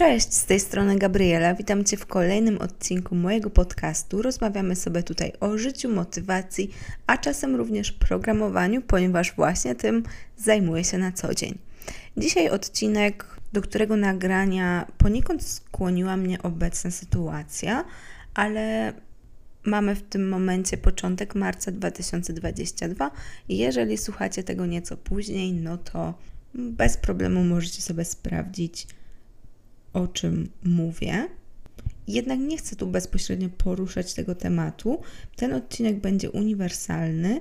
Cześć, z tej strony Gabriela. Witam Cię w kolejnym odcinku mojego podcastu. Rozmawiamy sobie tutaj o życiu, motywacji, a czasem również programowaniu, ponieważ właśnie tym zajmuję się na co dzień. Dzisiaj odcinek, do którego nagrania poniekąd skłoniła mnie obecna sytuacja, ale mamy w tym momencie początek marca 2022 i jeżeli słuchacie tego nieco później, no to bez problemu możecie sobie sprawdzić o czym mówię. Jednak nie chcę tu bezpośrednio poruszać tego tematu. Ten odcinek będzie uniwersalny.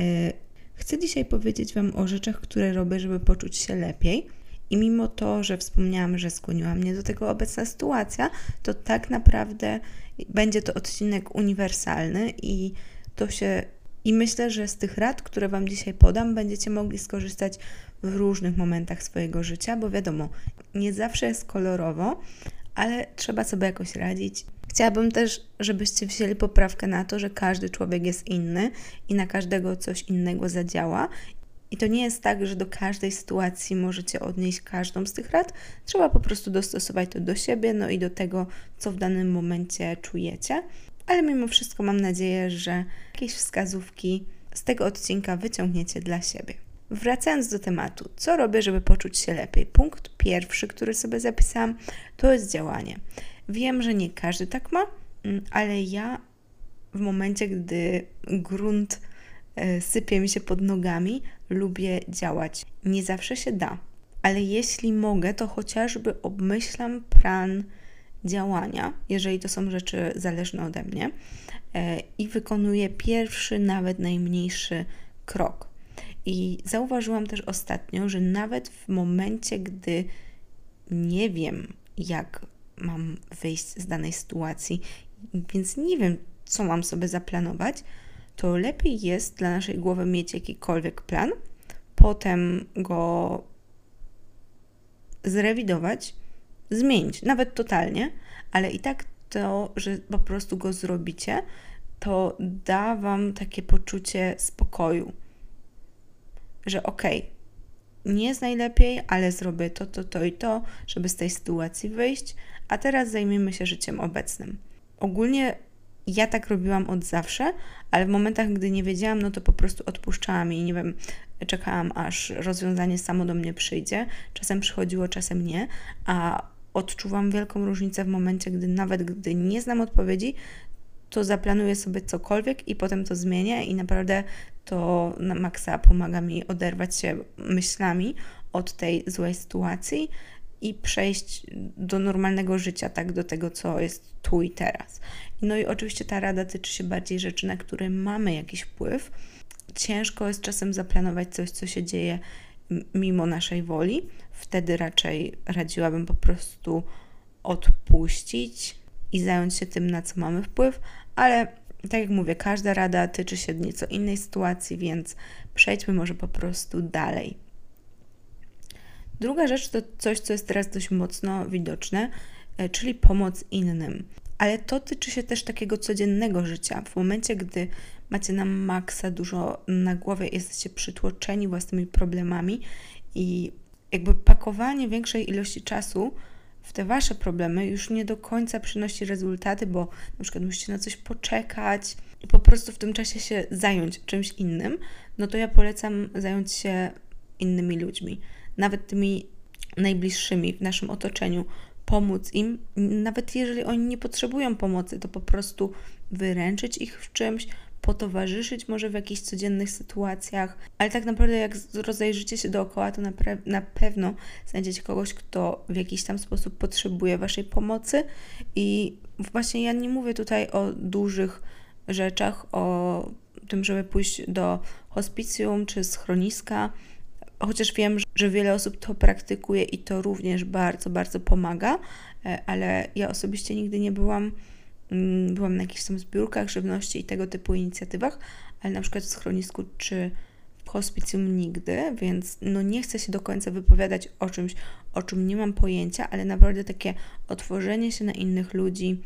E, chcę dzisiaj powiedzieć Wam o rzeczach, które robię, żeby poczuć się lepiej. I mimo to, że wspomniałam, że skłoniła mnie do tego obecna sytuacja, to tak naprawdę będzie to odcinek uniwersalny i to się i myślę, że z tych rad, które Wam dzisiaj podam, będziecie mogli skorzystać w różnych momentach swojego życia, bo wiadomo, nie zawsze jest kolorowo, ale trzeba sobie jakoś radzić. Chciałabym też, żebyście wzięli poprawkę na to, że każdy człowiek jest inny i na każdego coś innego zadziała. I to nie jest tak, że do każdej sytuacji możecie odnieść każdą z tych rad. Trzeba po prostu dostosować to do siebie, no i do tego, co w danym momencie czujecie. Ale mimo wszystko mam nadzieję, że jakieś wskazówki z tego odcinka wyciągniecie dla siebie. Wracając do tematu, co robię, żeby poczuć się lepiej? Punkt pierwszy, który sobie zapisałam, to jest działanie. Wiem, że nie każdy tak ma, mm, ale ja w momencie, gdy grunt e, sypie mi się pod nogami, lubię działać. Nie zawsze się da, ale jeśli mogę, to chociażby obmyślam plan działania, jeżeli to są rzeczy zależne ode mnie, e, i wykonuję pierwszy, nawet najmniejszy krok. I zauważyłam też ostatnio, że nawet w momencie, gdy nie wiem, jak mam wyjść z danej sytuacji, więc nie wiem, co mam sobie zaplanować, to lepiej jest dla naszej głowy mieć jakikolwiek plan, potem go zrewidować, zmienić, nawet totalnie, ale i tak to, że po prostu go zrobicie, to da Wam takie poczucie spokoju że okej, okay, nie jest najlepiej, ale zrobię to, to, to i to, żeby z tej sytuacji wyjść, a teraz zajmijmy się życiem obecnym. Ogólnie ja tak robiłam od zawsze, ale w momentach, gdy nie wiedziałam, no to po prostu odpuszczałam i nie wiem, czekałam, aż rozwiązanie samo do mnie przyjdzie. Czasem przychodziło, czasem nie, a odczuwam wielką różnicę w momencie, gdy nawet gdy nie znam odpowiedzi, to zaplanuję sobie cokolwiek i potem to zmienię i naprawdę to na maksa pomaga mi oderwać się myślami od tej złej sytuacji i przejść do normalnego życia, tak, do tego, co jest tu i teraz. No i oczywiście ta rada tyczy się bardziej rzeczy, na które mamy jakiś wpływ. Ciężko jest czasem zaplanować coś, co się dzieje mimo naszej woli. Wtedy raczej radziłabym po prostu odpuścić i zająć się tym, na co mamy wpływ, ale tak jak mówię, każda rada tyczy się nieco innej sytuacji, więc przejdźmy może po prostu dalej. Druga rzecz to coś, co jest teraz dość mocno widoczne, e, czyli pomoc innym. Ale to tyczy się też takiego codziennego życia. W momencie, gdy macie na maksa dużo na głowie, jesteście przytłoczeni własnymi problemami i jakby pakowanie większej ilości czasu w te wasze problemy już nie do końca przynosi rezultaty, bo na przykład musicie na coś poczekać i po prostu w tym czasie się zająć czymś innym, no to ja polecam zająć się innymi ludźmi, nawet tymi najbliższymi w naszym otoczeniu, pomóc im, nawet jeżeli oni nie potrzebują pomocy, to po prostu wyręczyć ich w czymś, potowarzyszyć może w jakichś codziennych sytuacjach, ale tak naprawdę jak rozejrzycie się dookoła, to na, na pewno znajdziecie kogoś, kto w jakiś tam sposób potrzebuje Waszej pomocy. I właśnie ja nie mówię tutaj o dużych rzeczach, o tym, żeby pójść do hospicjum czy schroniska, chociaż wiem, że wiele osób to praktykuje i to również bardzo, bardzo pomaga, e, ale ja osobiście nigdy nie byłam byłam na jakichś tam zbiórkach żywności i tego typu inicjatywach, ale na przykład w schronisku czy w hospicjum nigdy, więc no nie chcę się do końca wypowiadać o czymś, o czym nie mam pojęcia, ale naprawdę takie otworzenie się na innych ludzi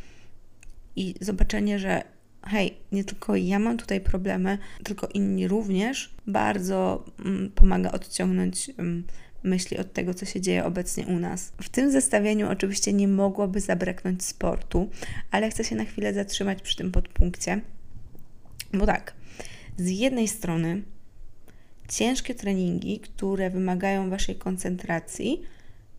i zobaczenie, że hej, nie tylko ja mam tutaj problemy, tylko inni również, bardzo mm, pomaga odciągnąć mm, myśli od tego, co się dzieje obecnie u nas. W tym zestawieniu oczywiście nie mogłoby zabraknąć sportu, ale chcę się na chwilę zatrzymać przy tym podpunkcie, bo tak, z jednej strony ciężkie treningi, które wymagają Waszej koncentracji,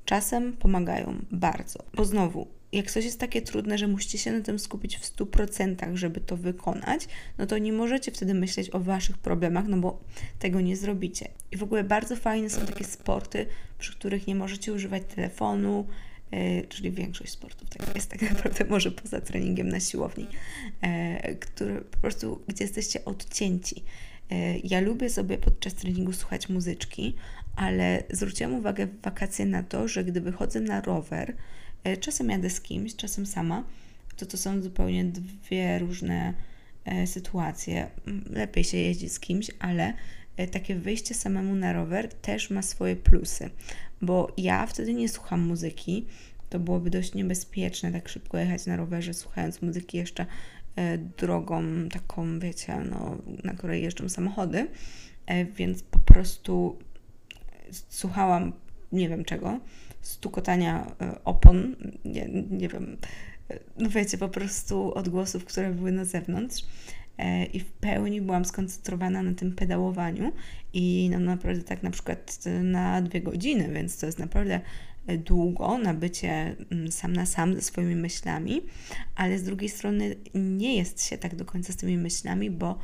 czasem pomagają bardzo, bo znowu jak coś jest takie trudne, że musicie się na tym skupić w 100%, żeby to wykonać, no to nie możecie wtedy myśleć o waszych problemach, no bo tego nie zrobicie. I w ogóle bardzo fajne są takie sporty, przy których nie możecie używać telefonu, yy, czyli większość sportów tak jest tak naprawdę może poza treningiem na siłowni, yy, który po prostu, gdzie jesteście odcięci. Yy, ja lubię sobie podczas treningu słuchać muzyczki, ale zwróciłam uwagę w wakacje na to, że gdy wychodzę na rower, E, czasem jadę z kimś, czasem sama. To to są zupełnie dwie różne e, sytuacje. Lepiej się jeździ z kimś, ale e, takie wyjście samemu na rower też ma swoje plusy, bo ja wtedy nie słucham muzyki. To byłoby dość niebezpieczne tak szybko jechać na rowerze, słuchając muzyki jeszcze drogą taką, wiecie, no, na której jeżdżą samochody. Więc po prostu słuchałam nie wiem czego, stukotania e, opon, nie, nie wiem, no wiecie, po prostu odgłosów, które były na zewnątrz. E, I w pełni byłam skoncentrowana na tym pedałowaniu i no naprawdę tak na przykład na dwie godziny, więc to jest naprawdę długo na bycie mm, sam na sam ze swoimi myślami, ale z drugiej strony nie jest się tak do końca z tymi myślami, bo e,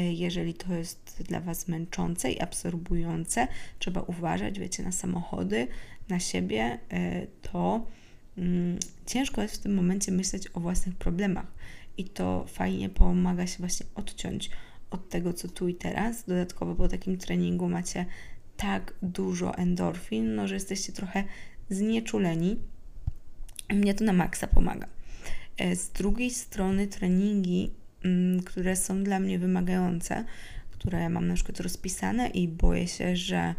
jeżeli to jest dla Was męczące i absorbujące, trzeba uważać, wiecie, na samochody, na siebie, e, to mm, ciężko jest w tym momencie myśleć o własnych problemach. I to fajnie pomaga się właśnie odciąć od tego, co tu i teraz. Dodatkowo po takim treningu macie tak dużo endorfin, no, że jesteście trochę znieczuleni. Mnie to na maksa pomaga. E, z drugiej strony treningi, które są dla mnie wymagające, które mam na przykład rozpisane i boję się, że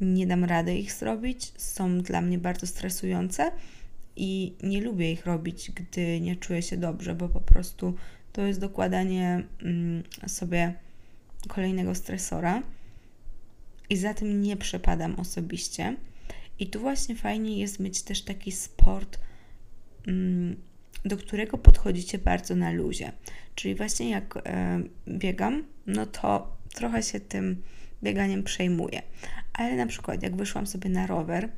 nie dam rady ich zrobić, są dla mnie bardzo stresujące i nie lubię ich robić, gdy nie czuję się dobrze, bo po prostu to jest dokładanie mm, sobie kolejnego stresora i za tym nie przepadam osobiście. I tu właśnie fajnie jest mieć też taki sport, mm, do którego podchodzicie bardzo na luzie. Czyli właśnie jak e, biegam, no to trochę się tym bieganiem przejmuję. Ale na przykład jak wyszłam sobie na rower,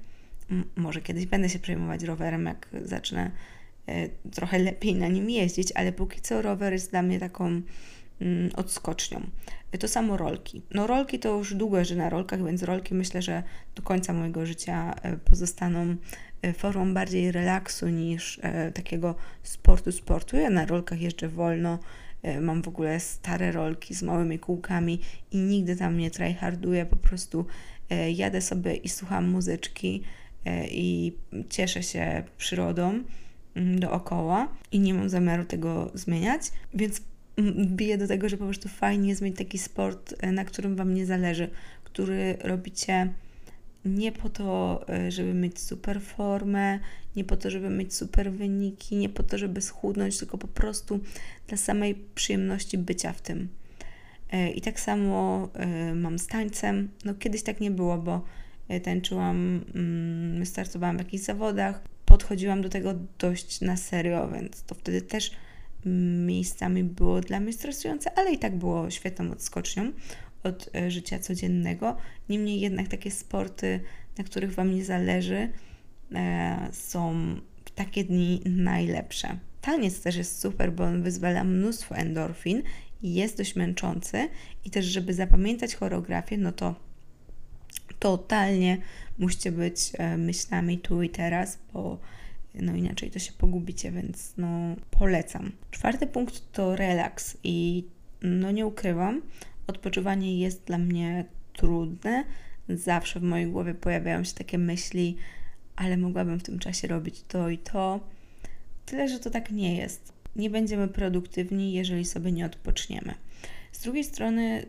może kiedyś będę się przejmować rowerem, jak zacznę e, trochę lepiej na nim jeździć, ale póki co rower jest dla mnie taką Mm, odskocznią. To samo rolki. No rolki to już długo jeżdżę na rolkach, więc rolki myślę, że do końca mojego życia e, pozostaną e, formą bardziej relaksu niż e, takiego sportu sportu. Ja na rolkach jeżdżę wolno, mam w ogóle stare rolki z małymi kółkami i nigdy tam nie tryharduję, po prostu jadę sobie i słucham muzyczki i cieszę się przyrodą mm, dookoła i nie mam zamiaru tego zmieniać, więc bije do tego, że po prostu fajnie jest mieć taki sport, e, na którym Wam nie zależy, który robicie nie po to, e, żeby mieć super formę, nie po to, żeby mieć super wyniki, nie po to, żeby schudnąć, tylko po prostu dla samej przyjemności bycia w tym. E, I tak samo mam z tańcem. No kiedyś tak nie było, bo tańczyłam, mm, startowałam w jakichś zawodach, podchodziłam do tego dość na serio, więc to wtedy też miejscami było dla mnie stresujące, ale i tak było świetną odskocznią od e, życia codziennego. Niemniej jednak takie sporty, na których Wam nie zależy, e, są w takie dni najlepsze. Taniec też jest super, bo on wyzwala mnóstwo endorfin i jest dość męczący i też, żeby zapamiętać choreografię, no to totalnie musicie być e, myślami tu i teraz, bo no inaczej to się pogubicie, więc no polecam. Czwarty punkt to relaks i no nie ukrywam, odpoczywanie jest dla mnie trudne. Zawsze w mojej głowie pojawiają się takie myśli, ale mogłabym w tym czasie robić to i to. Tyle, że to tak nie jest. Nie będziemy produktywni, jeżeli sobie nie odpoczniemy. Z drugiej strony,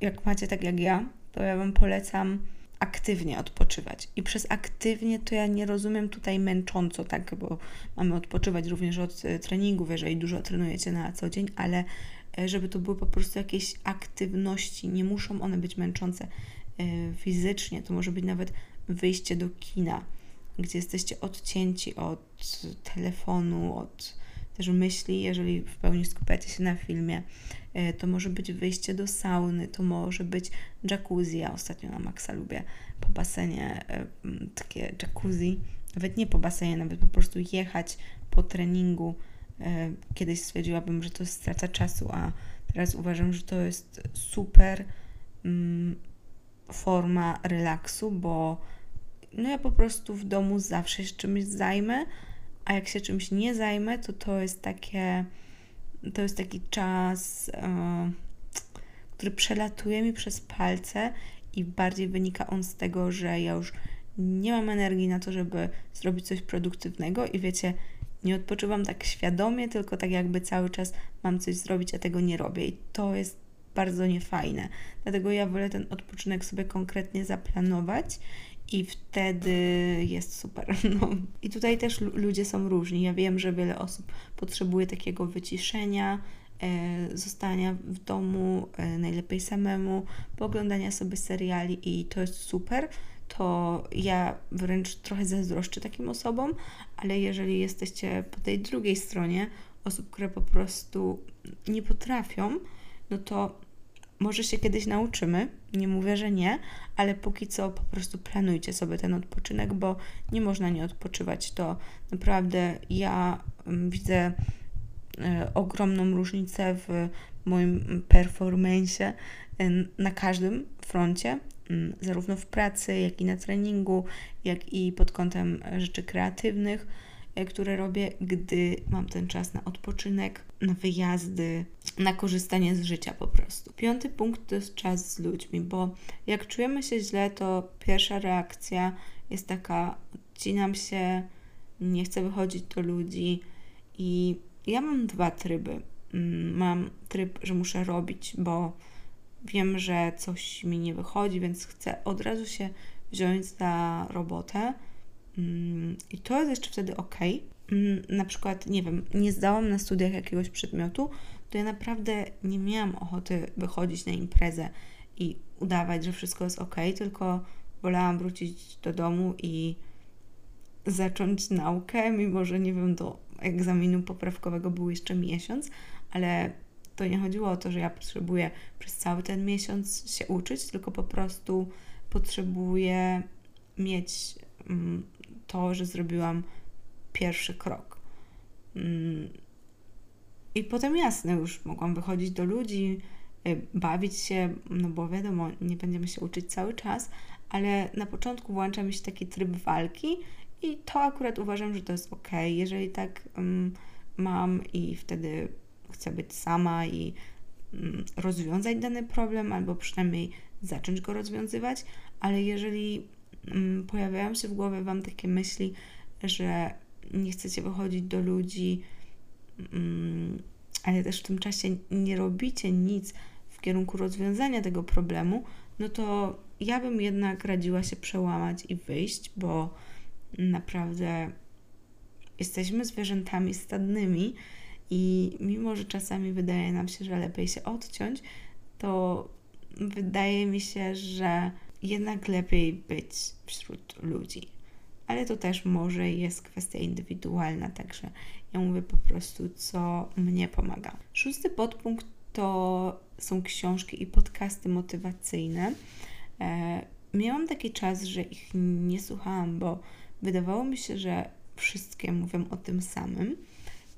jak macie tak jak ja, to ja Wam polecam aktywnie odpoczywać. I przez aktywnie to ja nie rozumiem tutaj męcząco, tak, bo mamy odpoczywać również od e, treningów, jeżeli dużo trenujecie na co dzień, ale żeby to były po prostu jakieś aktywności. Nie muszą one być męczące e, fizycznie. To może być nawet wyjście do kina, gdzie jesteście odcięci od telefonu, od też myśli, jeżeli w pełni skupiacie się na filmie. E, to może być wyjście do sauny, to może być jacuzzi. Ja ostatnio na maksa lubię po basenie takie jacuzzi. Nawet nie po basenie, nawet po prostu jechać po treningu. E, kiedyś stwierdziłabym, że to jest strata czasu, a teraz uważam, że to jest super mm, forma relaksu, bo no ja po prostu w domu zawsze się czymś zajmę, a jak się czymś nie zajmę, to to jest takie to jest taki czas, e, który przelatuje mi przez palce i bardziej wynika on z tego, że ja już nie mam energii na to, żeby zrobić coś produktywnego i wiecie, nie odpoczywam tak świadomie, tylko tak jakby cały czas mam coś zrobić, a tego nie robię. I to jest bardzo niefajne. Dlatego ja wolę ten odpoczynek sobie konkretnie zaplanować i wtedy jest super. No. I tutaj też ludzie są różni. Ja wiem, że wiele osób potrzebuje takiego wyciszenia, e, zostania w domu, e, najlepiej samemu, poglądania sobie seriali i to jest super to ja wręcz trochę zazdroszczę takim osobom, ale jeżeli jesteście po tej drugiej stronie, osób, które po prostu nie potrafią, no to może się kiedyś nauczymy, nie mówię, że nie, ale póki co po prostu planujcie sobie ten odpoczynek, bo nie można nie odpoczywać. To naprawdę ja mm, widzę e, ogromną różnicę w moim performance na każdym froncie, zarówno w pracy, jak i na treningu, jak i pod kątem rzeczy kreatywnych, e, które robię, gdy mam ten czas na odpoczynek, na wyjazdy, na korzystanie z życia po prostu. Piąty punkt to jest czas z ludźmi, bo jak czujemy się źle, to pierwsza reakcja jest taka: odcinam się, nie chcę wychodzić do ludzi i ja mam dwa tryby. Mm, mam tryb, że muszę robić, bo wiem, że coś mi nie wychodzi, więc chcę od razu się wziąć za robotę. Mm, I to jest jeszcze wtedy ok. Mm, na przykład, nie wiem, nie zdałam na studiach jakiegoś przedmiotu, to ja naprawdę nie miałam ochoty wychodzić na imprezę i udawać, że wszystko jest ok, tylko wolałam wrócić do domu i zacząć naukę, mimo że nie wiem, do egzaminu poprawkowego był jeszcze miesiąc, ale to nie chodziło o to, że ja potrzebuję przez cały ten miesiąc się uczyć, tylko po prostu potrzebuję mieć mm, to, że zrobiłam pierwszy krok. Mm. I potem jasne, już mogłam wychodzić do ludzi, y, bawić się, no bo wiadomo, nie będziemy się uczyć cały czas, ale na początku włącza mi się taki tryb walki i to akurat uważam, że to jest ok. Jeżeli tak um, mam i wtedy chcę być sama i mm, rozwiązać dany problem, albo przynajmniej zacząć go rozwiązywać, ale jeżeli mm, pojawiają się w głowie Wam takie myśli, że nie chcecie wychodzić do ludzi, mm, ale też w tym czasie nie robicie nic w kierunku rozwiązania tego problemu, no to ja bym jednak radziła się przełamać i wyjść, bo naprawdę jesteśmy zwierzętami stadnymi i mimo, że czasami wydaje nam się, że lepiej się odciąć, to wydaje mi się, że jednak lepiej być wśród ludzi. Ale to też może jest kwestia indywidualna, także ja mówię po prostu, co mnie pomaga. Szósty podpunkt to są książki i podcasty motywacyjne. E, miałam taki czas, że ich nie słuchałam, bo wydawało mi się, że wszystkie mówią o tym samym.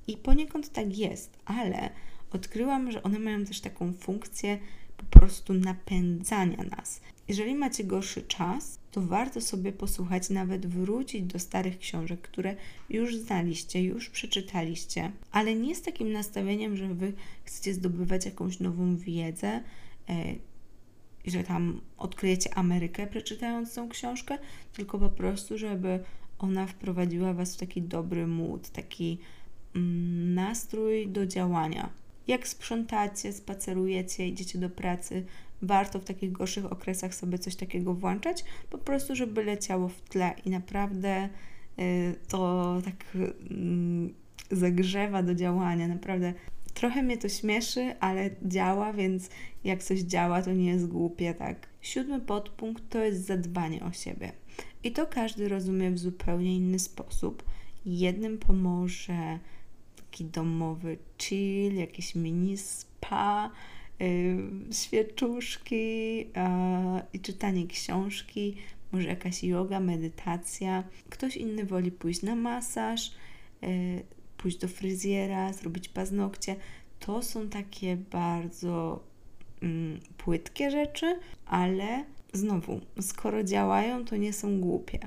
I poniekąd tak jest, ale odkryłam, że one mają też taką funkcję po prostu napędzania nas. Jeżeli macie gorszy czas, to warto sobie posłuchać, nawet wrócić do starych książek, które już znaliście, już przeczytaliście, ale nie z takim nastawieniem, że wy chcecie zdobywać jakąś nową wiedzę, e, że tam odkryjecie Amerykę przeczytając tą książkę, tylko po prostu, żeby ona wprowadziła was w taki dobry mood, taki nastrój do działania. Jak sprzątacie, spacerujecie, idziecie do pracy, warto w takich gorszych okresach sobie coś takiego włączać, po prostu, żeby leciało w tle i naprawdę y, to tak mm, zagrzewa do działania. Naprawdę Trochę mnie to śmieszy, ale działa, więc jak coś działa, to nie jest głupie, tak? Siódmy podpunkt to jest zadbanie o siebie. I to każdy rozumie w zupełnie inny sposób. Jednym pomoże taki domowy chill, jakiś mini spa, yy, świeczuszki i czytanie książki, może jakaś yoga, medytacja. Ktoś inny woli pójść na masaż, yy, pójść do fryzjera, zrobić paznokcie. To są takie bardzo mm, płytkie rzeczy, ale znowu, skoro działają, to nie są głupie.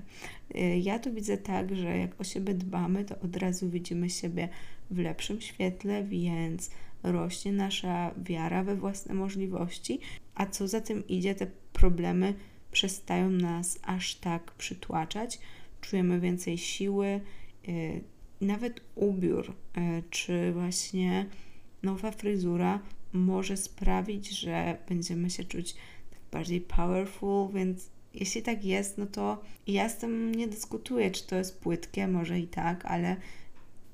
Y, ja to widzę tak, że jak o siebie dbamy, to od razu widzimy siebie w lepszym świetle, więc rośnie nasza wiara we własne możliwości, a co za tym idzie, te problemy przestają nas aż tak przytłaczać, czujemy więcej siły, y, nawet ubiór, y, czy właśnie nowa fryzura może sprawić, że będziemy się czuć tak bardziej powerful, więc jeśli tak jest, no to ja z tym nie dyskutuję, czy to jest płytkie, może i tak, ale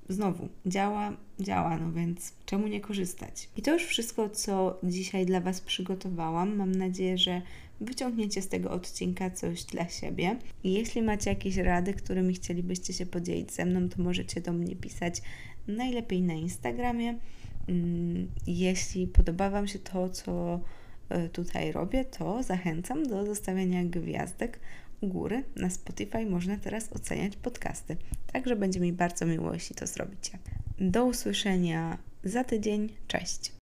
znowu działa, działa, no więc czemu nie korzystać? I to już wszystko, co dzisiaj dla Was przygotowałam. Mam nadzieję, że wyciągniecie z tego odcinka coś dla siebie. I jeśli macie jakieś rady, którymi chcielibyście się podzielić ze mną, to możecie do mnie pisać najlepiej na Instagramie. Mm, jeśli podoba Wam się to, co e, tutaj robię, to zachęcam do zostawiania gwiazdek góry. Na Spotify można teraz oceniać podcasty. Także będzie mi bardzo miło, jeśli to zrobicie. Do usłyszenia za tydzień. Cześć.